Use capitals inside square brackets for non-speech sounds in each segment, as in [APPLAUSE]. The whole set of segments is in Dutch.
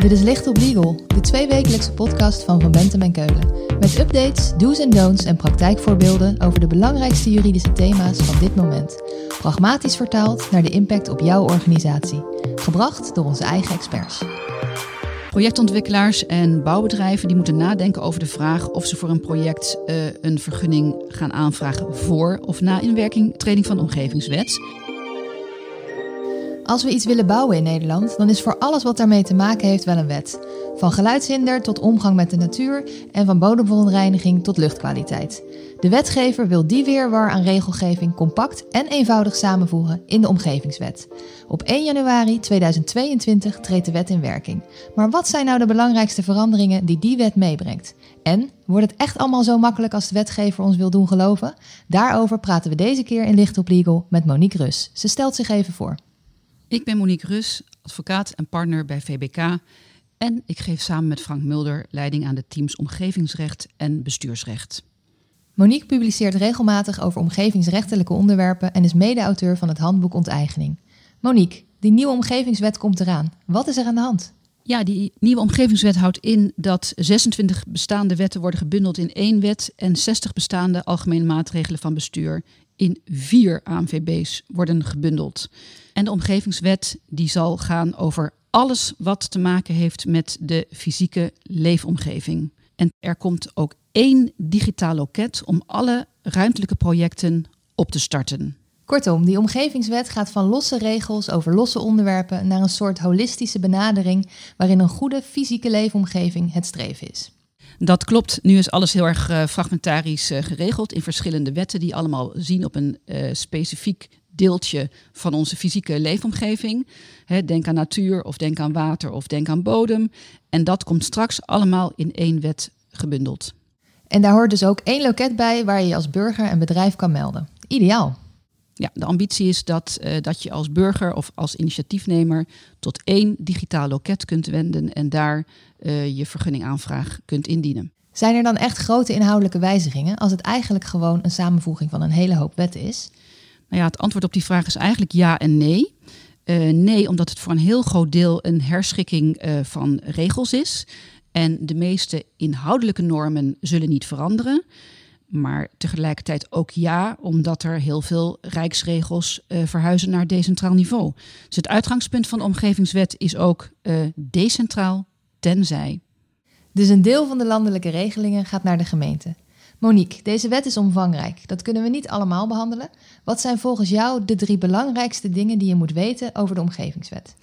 Dit is Licht op Legal, de tweewekelijkse podcast van Van Bentem en Keulen. Met updates, do's en don'ts en praktijkvoorbeelden over de belangrijkste juridische thema's van dit moment. Pragmatisch vertaald naar de impact op jouw organisatie. Gebracht door onze eigen experts. Projectontwikkelaars en bouwbedrijven die moeten nadenken over de vraag of ze voor een project uh, een vergunning gaan aanvragen voor of na inwerkingtreding van de omgevingswet. Als we iets willen bouwen in Nederland, dan is voor alles wat daarmee te maken heeft wel een wet. Van geluidshinder tot omgang met de natuur en van bodemverontreiniging tot luchtkwaliteit. De wetgever wil die weerwar aan regelgeving compact en eenvoudig samenvoegen in de Omgevingswet. Op 1 januari 2022 treedt de wet in werking. Maar wat zijn nou de belangrijkste veranderingen die die wet meebrengt? En wordt het echt allemaal zo makkelijk als de wetgever ons wil doen geloven? Daarover praten we deze keer in Licht op Legal met Monique Rus. Ze stelt zich even voor. Ik ben Monique Rus, advocaat en partner bij VBK. En ik geef samen met Frank Mulder leiding aan de teams omgevingsrecht en bestuursrecht. Monique publiceert regelmatig over omgevingsrechtelijke onderwerpen en is mede-auteur van het handboek Onteigening. Monique, die nieuwe omgevingswet komt eraan. Wat is er aan de hand? Ja, die nieuwe omgevingswet houdt in dat 26 bestaande wetten worden gebundeld in één wet en 60 bestaande algemene maatregelen van bestuur in vier ANVB's worden gebundeld. En de omgevingswet die zal gaan over alles wat te maken heeft met de fysieke leefomgeving. En er komt ook één digitaal loket om alle ruimtelijke projecten op te starten. Kortom, die omgevingswet gaat van losse regels over losse onderwerpen naar een soort holistische benadering waarin een goede fysieke leefomgeving het streven is. Dat klopt. Nu is alles heel erg uh, fragmentarisch uh, geregeld in verschillende wetten die allemaal zien op een uh, specifiek deeltje van onze fysieke leefomgeving. He, denk aan natuur of denk aan water of denk aan bodem. En dat komt straks allemaal in één wet gebundeld. En daar hoort dus ook één loket bij waar je je als burger en bedrijf kan melden. Ideaal. Ja, de ambitie is dat, uh, dat je als burger of als initiatiefnemer tot één digitaal loket kunt wenden en daar uh, je vergunningaanvraag kunt indienen. Zijn er dan echt grote inhoudelijke wijzigingen als het eigenlijk gewoon een samenvoeging van een hele hoop wetten is? Nou ja, het antwoord op die vraag is eigenlijk ja en nee. Uh, nee, omdat het voor een heel groot deel een herschikking van regels is. En de meeste inhoudelijke normen zullen niet veranderen. Maar tegelijkertijd ook ja, omdat er heel veel rijksregels uh, verhuizen naar decentraal niveau. Dus het uitgangspunt van de omgevingswet is ook decentraal, tenzij. Dus een deel van de landelijke regelingen gaat naar de gemeente. Monique, deze wet is omvangrijk. Dat kunnen we niet allemaal behandelen. Wat zijn volgens jou de drie belangrijkste dingen die je moet weten over de omgevingswet?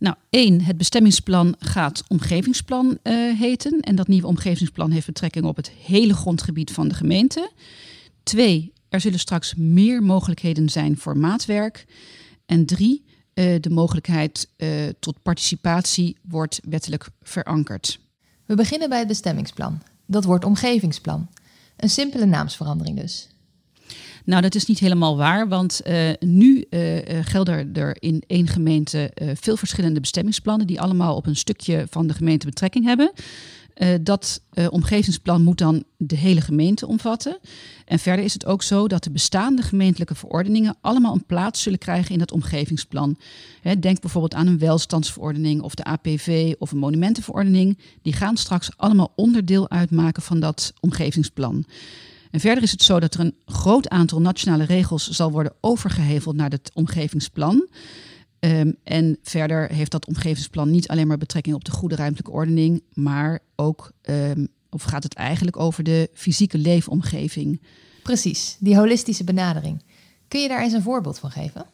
Nou, één, het bestemmingsplan gaat omgevingsplan uh, heten. En dat nieuwe omgevingsplan heeft betrekking op het hele grondgebied van de gemeente. Twee, er zullen straks meer mogelijkheden zijn voor maatwerk. En drie, uh, de mogelijkheid uh, tot participatie wordt wettelijk verankerd. We beginnen bij het bestemmingsplan. Dat wordt omgevingsplan. Een simpele naamsverandering dus. Nou, dat is niet helemaal waar, want uh, nu uh, gelden er in één gemeente veel verschillende bestemmingsplannen die allemaal op een stukje van de gemeente betrekking hebben. dat omgevingsplan moet dan de hele gemeente omvatten. En verder is het ook zo dat de bestaande gemeentelijke verordeningen allemaal een plaats zullen krijgen in dat omgevingsplan. Denk bijvoorbeeld aan een welstandsverordening of de APV of een monumentenverordening. Die gaan straks allemaal onderdeel uitmaken van dat omgevingsplan. En verder is het zo dat er een groot aantal nationale regels zal worden overgeheveld naar het omgevingsplan. Um, en verder heeft dat omgevingsplan niet alleen maar betrekking op de goede ruimtelijke ordening, maar ook, um, of gaat het eigenlijk over de fysieke leefomgeving? Precies, die holistische benadering. Kun je daar eens een voorbeeld van geven?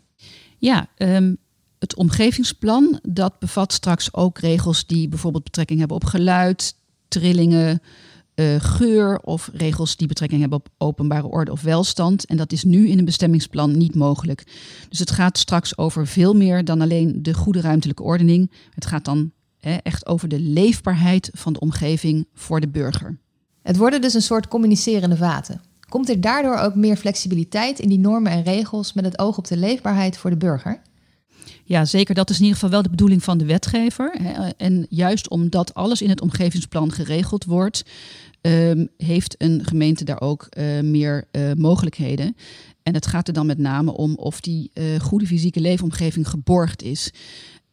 Ja, um, het omgevingsplan dat bevat straks ook regels die bijvoorbeeld betrekking hebben op geluid, trillingen, uh, geur of regels die betrekking hebben op openbare orde of welstand. En dat is nu in een bestemmingsplan niet mogelijk. Dus het gaat straks over veel meer dan alleen de goede ruimtelijke ordening. Het gaat dan hè, echt over de leefbaarheid van de omgeving voor de burger. Het worden dus een soort communicerende vaten. Komt er daardoor ook meer flexibiliteit in die normen en regels met het oog op de leefbaarheid voor de burger? Ja, zeker. Dat is in ieder geval wel de bedoeling van de wetgever. En juist omdat alles in het omgevingsplan geregeld wordt, um, heeft een gemeente daar ook uh, meer uh, mogelijkheden. En het gaat er dan met name om of die goede fysieke leefomgeving geborgd is.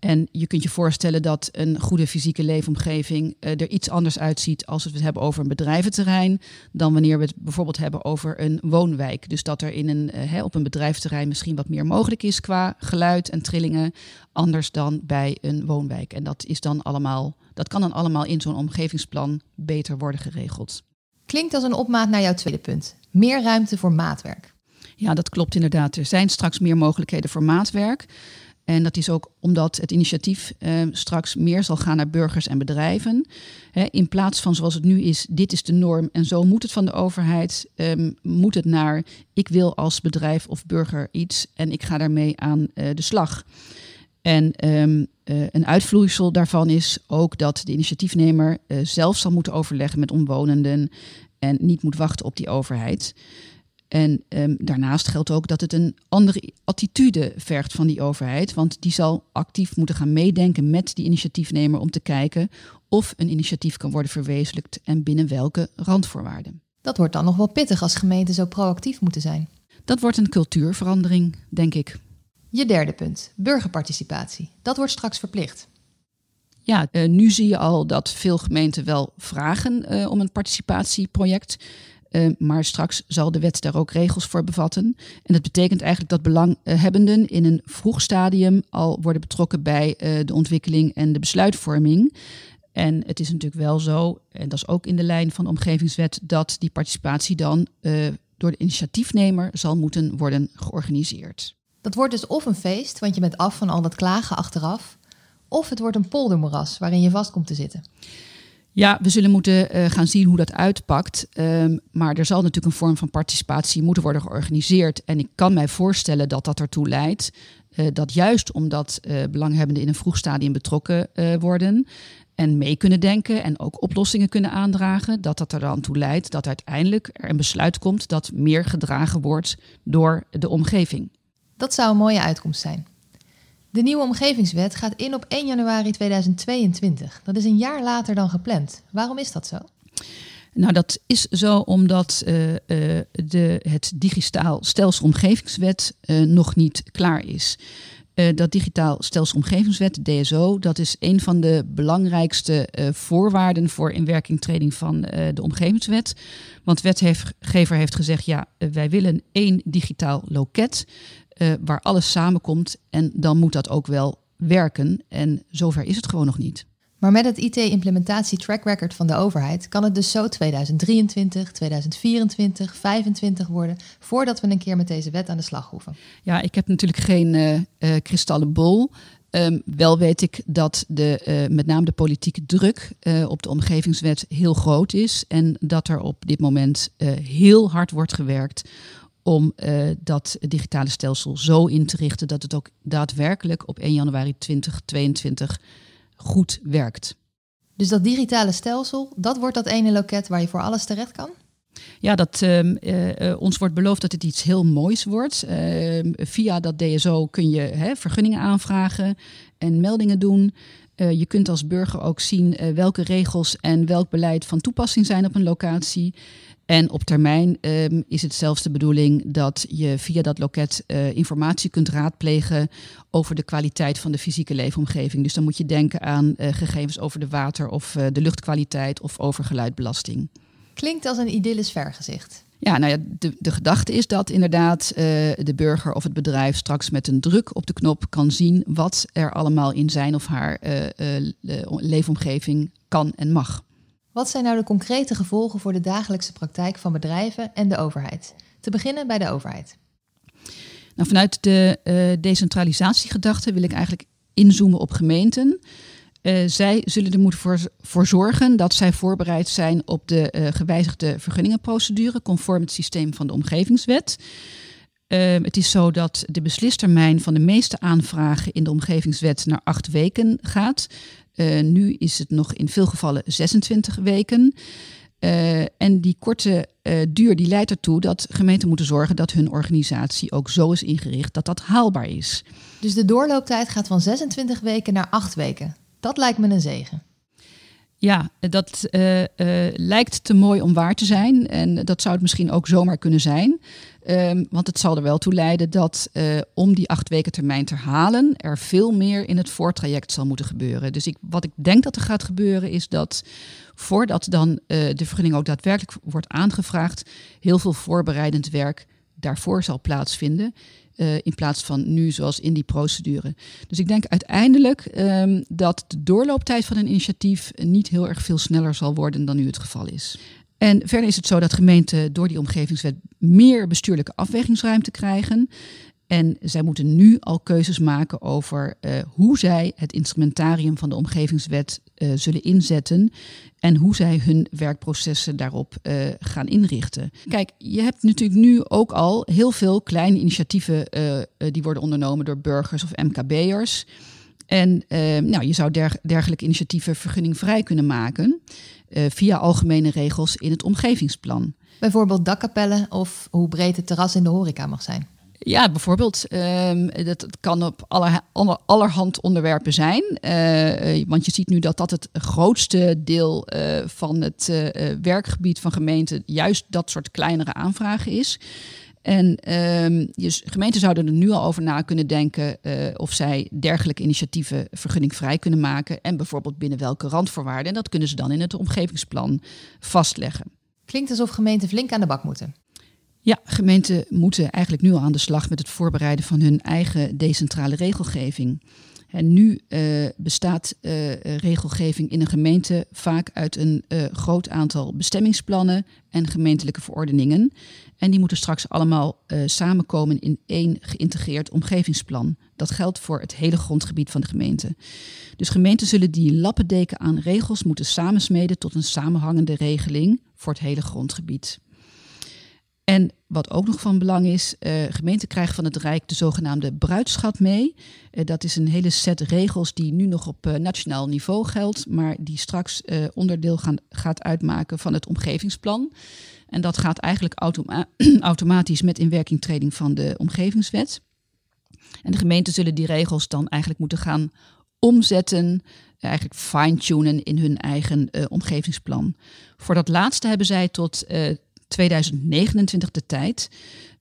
En je kunt je voorstellen dat een goede fysieke leefomgeving uh, er iets anders uitziet als we het hebben over een bedrijventerrein, dan wanneer we het bijvoorbeeld hebben over een woonwijk. Dus dat er in een, uh, op een bedrijventerrein misschien wat meer mogelijk is qua geluid en trillingen, anders dan bij een woonwijk. En dat, is dan allemaal, dat kan dan allemaal in zo'n omgevingsplan beter worden geregeld. Klinkt als een opmaat naar jouw tweede punt. Meer ruimte voor maatwerk. Ja, dat klopt inderdaad. Er zijn straks meer mogelijkheden voor maatwerk. En dat is ook omdat het initiatief eh, straks meer zal gaan naar burgers en bedrijven. in plaats van zoals het nu is, dit is de norm en zo moet het van de overheid, ehm, moet het naar ik wil als bedrijf of burger iets en ik ga daarmee aan uh, de slag. En um, uh, een uitvloeisel daarvan is ook dat de initiatiefnemer zelf zal moeten overleggen met omwonenden en niet moet wachten op die overheid. En um, daarnaast geldt ook dat het een andere attitude vergt van die overheid. Want die zal actief moeten gaan meedenken met die initiatiefnemer om te kijken of een initiatief kan worden verwezenlijkt en binnen welke randvoorwaarden. Dat wordt dan nog wel pittig als gemeenten zo proactief moeten zijn. Dat wordt een cultuurverandering, denk ik. Je derde punt, burgerparticipatie. Dat wordt straks verplicht. Ja, uh, nu zie je al dat veel gemeenten wel vragen uh, om een participatieproject. Uh, maar straks zal de wet daar ook regels voor bevatten. En dat betekent eigenlijk dat belanghebbenden in een vroeg stadium al worden betrokken bij uh, de ontwikkeling en de besluitvorming. En het is natuurlijk wel zo, en dat is ook in de lijn van de omgevingswet, dat die participatie dan uh, door de initiatiefnemer zal moeten worden georganiseerd. Dat wordt dus of een feest, want je bent af van al dat klagen achteraf, of het wordt een poldermoeras waarin je vast komt te zitten. Ja, we zullen moeten uh, gaan zien hoe dat uitpakt. Um, maar er zal natuurlijk een vorm van participatie moeten worden georganiseerd. En ik kan mij voorstellen dat dat ertoe leidt. Uh, dat juist omdat uh, belanghebbenden in een vroeg stadium betrokken worden en mee kunnen denken en ook oplossingen kunnen aandragen, dat dat er dan toe leidt dat uiteindelijk er een besluit komt dat meer gedragen wordt door de omgeving. Dat zou een mooie uitkomst zijn. De nieuwe omgevingswet gaat in op 1 januari 2022. Dat is een jaar later dan gepland. Waarom is dat zo? Nou, dat is zo omdat uh, uh, de, het digitaal stelsel-omgevingswet uh, nog niet klaar is. Dat digitaal stelsel-omgevingswet, DSO, dat is een van de belangrijkste voorwaarden voor inwerkingtreding van de omgevingswet. Want wetgever heeft gezegd, ja, wij willen één digitaal loket waar alles samenkomt. En dan moet dat ook wel werken. En zover is het gewoon nog niet. Maar met het IT-implementatie track record van de overheid kan het dus zo 2023, 2024, 2025 worden voordat we een keer met deze wet aan de slag hoeven. Ja, ik heb natuurlijk geen uh, uh, kristallenbol. Um, wel weet ik dat de, uh, met name de politieke druk op de omgevingswet heel groot is. En dat er op dit moment heel hard wordt gewerkt om dat digitale stelsel zo in te richten dat het ook daadwerkelijk op 1 januari 2022 goed werkt. Dus dat digitale stelsel, dat wordt dat ene loket waar je voor alles terecht kan? Ja, dat, uh, uh, ons wordt beloofd dat het iets heel moois wordt. Ehm, via dat DSO kun je hè, vergunningen aanvragen en meldingen doen. Uh, je kunt als burger ook zien welke regels en welk beleid van toepassing zijn op een locatie. En op termijn um, is het zelfs de bedoeling dat je via dat loket uh, informatie kunt raadplegen over de kwaliteit van de fysieke leefomgeving. Dus dan moet je denken aan gegevens over de water- of de luchtkwaliteit of over geluidbelasting. Klinkt als een idyllisch vergezicht. Ja, nou ja, de, de gedachte is dat inderdaad uh, de burger of het bedrijf straks met een druk op de knop kan zien wat er allemaal in zijn of haar uh, uh, leefomgeving kan en mag. Wat zijn nou de concrete gevolgen voor de dagelijkse praktijk van bedrijven en de overheid? Te beginnen bij de overheid. Nou, vanuit de decentralisatiegedachte wil ik eigenlijk inzoomen op gemeenten. Uh, zij zullen er moeten voor, voor, zorgen dat zij voorbereid zijn op de uh, gewijzigde vergunningenprocedure conform het systeem van de omgevingswet. Uh, het is zo dat de beslistermijn van de meeste aanvragen in de omgevingswet naar acht weken gaat. nu is het nog in veel gevallen 26 weken. en die korte duur die leidt ertoe dat gemeenten moeten zorgen dat hun organisatie ook zo is ingericht dat dat haalbaar is. Dus de doorlooptijd gaat van 26 weken naar 8 weken. Dat lijkt me een zegen. Ja, dat uh, uh, lijkt te mooi om waar te zijn. En dat zou het misschien ook zomaar kunnen zijn. Um, want het zal er wel toe leiden dat uh, om die acht weken termijn te halen, er veel meer in het voortraject zal moeten gebeuren. Dus ik, wat ik denk dat er gaat gebeuren, is dat voordat dan de vergunning ook daadwerkelijk wordt aangevraagd, heel veel voorbereidend werk daarvoor zal plaatsvinden. Uh, in plaats van nu zoals in die procedure. Dus ik denk uiteindelijk um, dat de doorlooptijd van een initiatief niet heel erg veel sneller zal worden dan nu het geval is. En verder is het zo dat gemeenten door die omgevingswet meer bestuurlijke afwegingsruimte krijgen. En zij moeten nu al keuzes maken over uh, hoe zij het instrumentarium van de omgevingswet uh, zullen inzetten en hoe zij hun werkprocessen daarop uh, gaan inrichten. Kijk, je hebt natuurlijk nu ook al heel veel kleine initiatieven die worden ondernomen door burgers of MKB'ers. En nou, je zou der, dergelijke initiatieven vergunningvrij kunnen maken via algemene regels in het omgevingsplan. Bijvoorbeeld dakkapellen of hoe breed het terras in de horeca mag zijn. Ja, bijvoorbeeld. Um, dat, kan op aller, allerhand onderwerpen zijn. Uh, want je ziet nu dat dat het grootste deel uh, van het werkgebied van gemeenten juist dat soort kleinere aanvragen is. En um, je, gemeenten zouden er nu al over na kunnen denken of zij dergelijke initiatieven vergunningvrij kunnen maken. En bijvoorbeeld binnen welke randvoorwaarden. En dat kunnen ze dan in het omgevingsplan vastleggen. Klinkt alsof gemeenten flink aan de bak moeten. Ja, gemeenten moeten eigenlijk nu al aan de slag met het voorbereiden van hun eigen decentrale regelgeving. En nu uh, bestaat uh, regelgeving in een gemeente vaak uit een uh, groot aantal bestemmingsplannen en gemeentelijke verordeningen. En die moeten straks allemaal samenkomen in één geïntegreerd omgevingsplan. Dat geldt voor het hele grondgebied van de gemeente. Dus gemeenten zullen die lappendeken aan regels moeten samensmeden tot een samenhangende regeling voor het hele grondgebied. En wat ook nog van belang is, uh, gemeenten krijgen van het Rijk de zogenaamde bruidschat mee. Uh, dat is een hele set regels die nu nog op uh, nationaal niveau geldt, maar die straks onderdeel gaan, gaat uitmaken van het omgevingsplan. En dat gaat eigenlijk automa [CLEARS THROAT] automatisch met inwerkingtreding van de omgevingswet. En de gemeenten zullen die regels dan eigenlijk moeten gaan omzetten, eigenlijk fine-tunen in hun eigen omgevingsplan. Voor dat laatste hebben zij tot 2029 de tijd.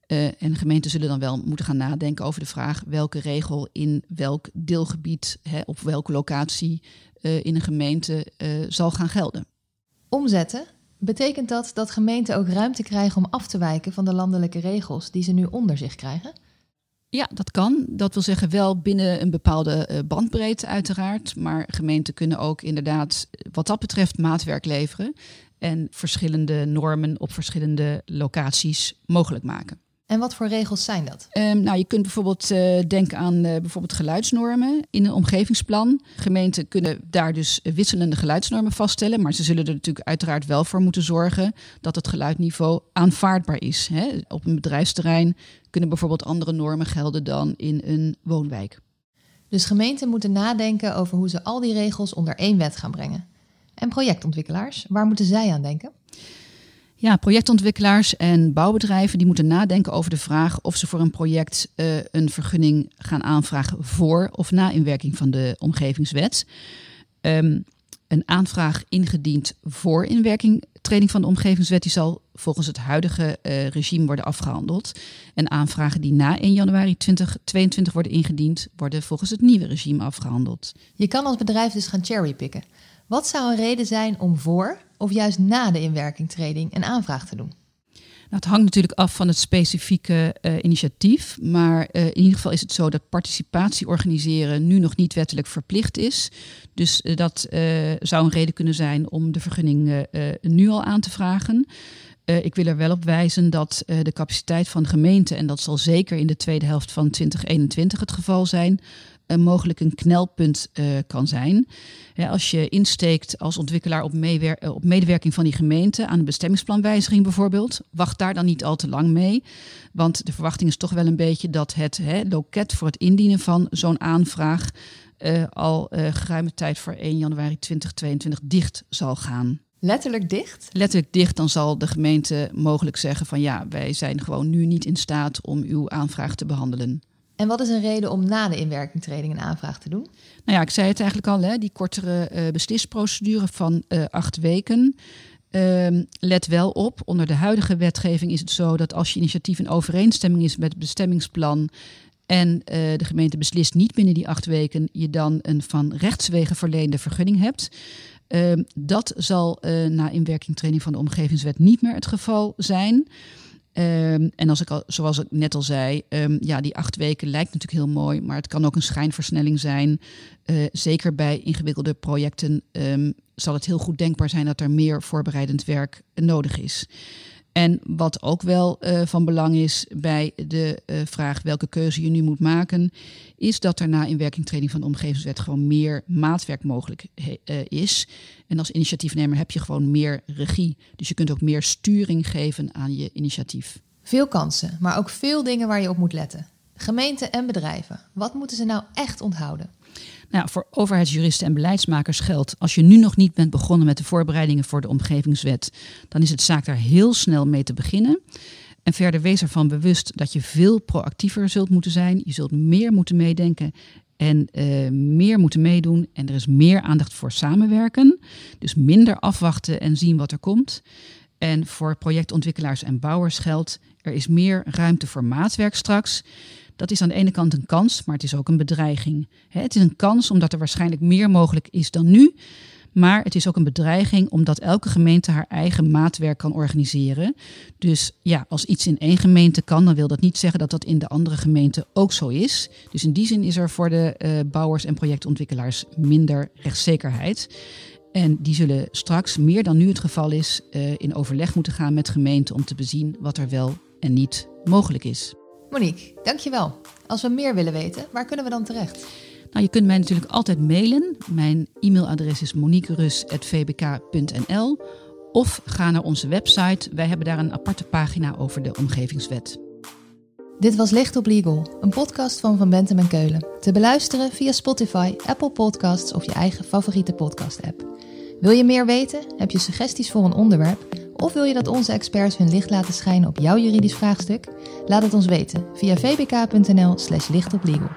Uh, en gemeenten zullen dan wel moeten gaan nadenken over de vraag welke regel in welk deelgebied, hè, op welke locatie uh, in een gemeente uh, zal gaan gelden. Omzetten, betekent dat dat gemeenten ook ruimte krijgen om af te wijken van de landelijke regels die ze nu onder zich krijgen? Ja, dat kan. Dat wil zeggen wel binnen een bepaalde bandbreedte uiteraard. Maar gemeenten kunnen ook inderdaad wat dat betreft maatwerk leveren en verschillende normen op verschillende locaties mogelijk maken. En wat voor regels zijn dat? Um, nou, je kunt bijvoorbeeld uh, denken aan uh, bijvoorbeeld geluidsnormen in een omgevingsplan. Gemeenten kunnen daar dus wisselende geluidsnormen vaststellen, maar ze zullen er natuurlijk uiteraard wel voor moeten zorgen dat het geluidniveau aanvaardbaar is. Hè. Op een bedrijfsterrein kunnen bijvoorbeeld andere normen gelden dan in een woonwijk. Dus gemeenten moeten nadenken over hoe ze al die regels onder één wet gaan brengen. En projectontwikkelaars, waar moeten zij aan denken? Ja, projectontwikkelaars en bouwbedrijven die moeten nadenken over de vraag of ze voor een project uh, een vergunning gaan aanvragen voor of na inwerking van de omgevingswet. Um, een aanvraag ingediend voor inwerkingtreding van de omgevingswet, die zal volgens het huidige uh, regime worden afgehandeld. En aanvragen die na 1 januari 2022 worden ingediend, worden volgens het nieuwe regime afgehandeld. Je kan als bedrijf dus gaan cherrypicken. Wat zou een reden zijn om voor of juist na de inwerkingtreding een aanvraag te doen? Nou, het hangt natuurlijk af van het specifieke uh, initiatief. Maar uh, in ieder geval is het zo dat participatie organiseren nu nog niet wettelijk verplicht is. Dus uh, dat zou een reden kunnen zijn om de vergunning nu al aan te vragen. ik wil er wel op wijzen dat de capaciteit van gemeente, en dat zal zeker in de tweede helft van 2021 het geval zijn, mogelijk een knelpunt uh, kan zijn. als je insteekt als ontwikkelaar op, uh, op, medewerking van die gemeente aan een bestemmingsplanwijziging bijvoorbeeld, wacht daar dan niet al te lang mee. Want de verwachting is toch wel een beetje dat het loket voor het indienen van zo'n aanvraag al geruime tijd voor 1 januari 2022 dicht zal gaan. Letterlijk dicht? Letterlijk dicht, dan zal de gemeente mogelijk zeggen van ja, wij zijn gewoon nu niet in staat om uw aanvraag te behandelen. En wat is een reden om na de inwerkingtreding een aanvraag te doen? Nou ja, ik zei het eigenlijk al, hè, die kortere uh, beslisprocedure van uh, acht weken. Uh, let wel op, onder de huidige wetgeving is het zo dat als je initiatief in overeenstemming is met het bestemmingsplan en uh, de gemeente beslist niet binnen die acht weken, je dan een van rechtswegen verleende vergunning hebt. Uh, dat zal uh, na inwerkingtreding van de omgevingswet niet meer het geval zijn. Um, en als ik al, zoals ik net al zei, um, ja, die acht weken lijkt natuurlijk heel mooi, maar het kan ook een schijnversnelling zijn. Uh, zeker bij ingewikkelde projecten um, zal het heel goed denkbaar zijn dat er meer voorbereidend werk nodig is. En wat ook wel uh, van belang is bij de uh, vraag welke keuze je nu moet maken, is dat er na inwerkingtreding van de omgevingswet gewoon meer maatwerk mogelijk uh, is. En als initiatiefnemer heb je gewoon meer regie. Dus je kunt ook meer sturing geven aan je initiatief. Veel kansen, maar ook veel dingen waar je op moet letten. Gemeenten en bedrijven, wat moeten ze nou echt onthouden? Nou, voor overheidsjuristen en beleidsmakers geldt: als je nu nog niet bent begonnen met de voorbereidingen voor de omgevingswet, dan is het zaak daar heel snel mee te beginnen. En verder wees ervan bewust dat je veel proactiever zult moeten zijn. Je zult meer moeten meedenken en uh, meer moeten meedoen. En er is meer aandacht voor samenwerken. Dus minder afwachten en zien wat er komt. En voor projectontwikkelaars en bouwers geldt: er is meer ruimte voor maatwerk straks. Dat is aan de ene kant een kans, maar het is ook een bedreiging. Het is een kans omdat er waarschijnlijk meer mogelijk is dan nu. Maar het is ook een bedreiging omdat elke gemeente haar eigen maatwerk kan organiseren. Dus ja, als iets in één gemeente kan, dan wil dat niet zeggen dat dat in de andere gemeente ook zo is. Dus in die zin is er voor de uh, bouwers en projectontwikkelaars minder rechtszekerheid. En die zullen straks, meer dan nu het geval is, uh, in overleg moeten gaan met gemeenten om te bezien wat er wel en niet mogelijk is. Monique, dankjewel. Als we meer willen weten, waar kunnen we dan terecht? Nou, je kunt mij natuurlijk altijd mailen. Mijn e-mailadres is moniquerus.vbk.nl of ga naar onze website. Wij hebben daar een aparte pagina over de omgevingswet. Dit was Licht op Legal, een podcast van Van Bentem en Keulen. Te beluisteren via Spotify, Apple Podcasts of je eigen favoriete podcast-app. Wil je meer weten? Heb je suggesties voor een onderwerp? Of wil je dat onze experts hun licht laten schijnen op jouw juridisch vraagstuk? Laat het ons weten via vbk.nl/slash lichtoplegal.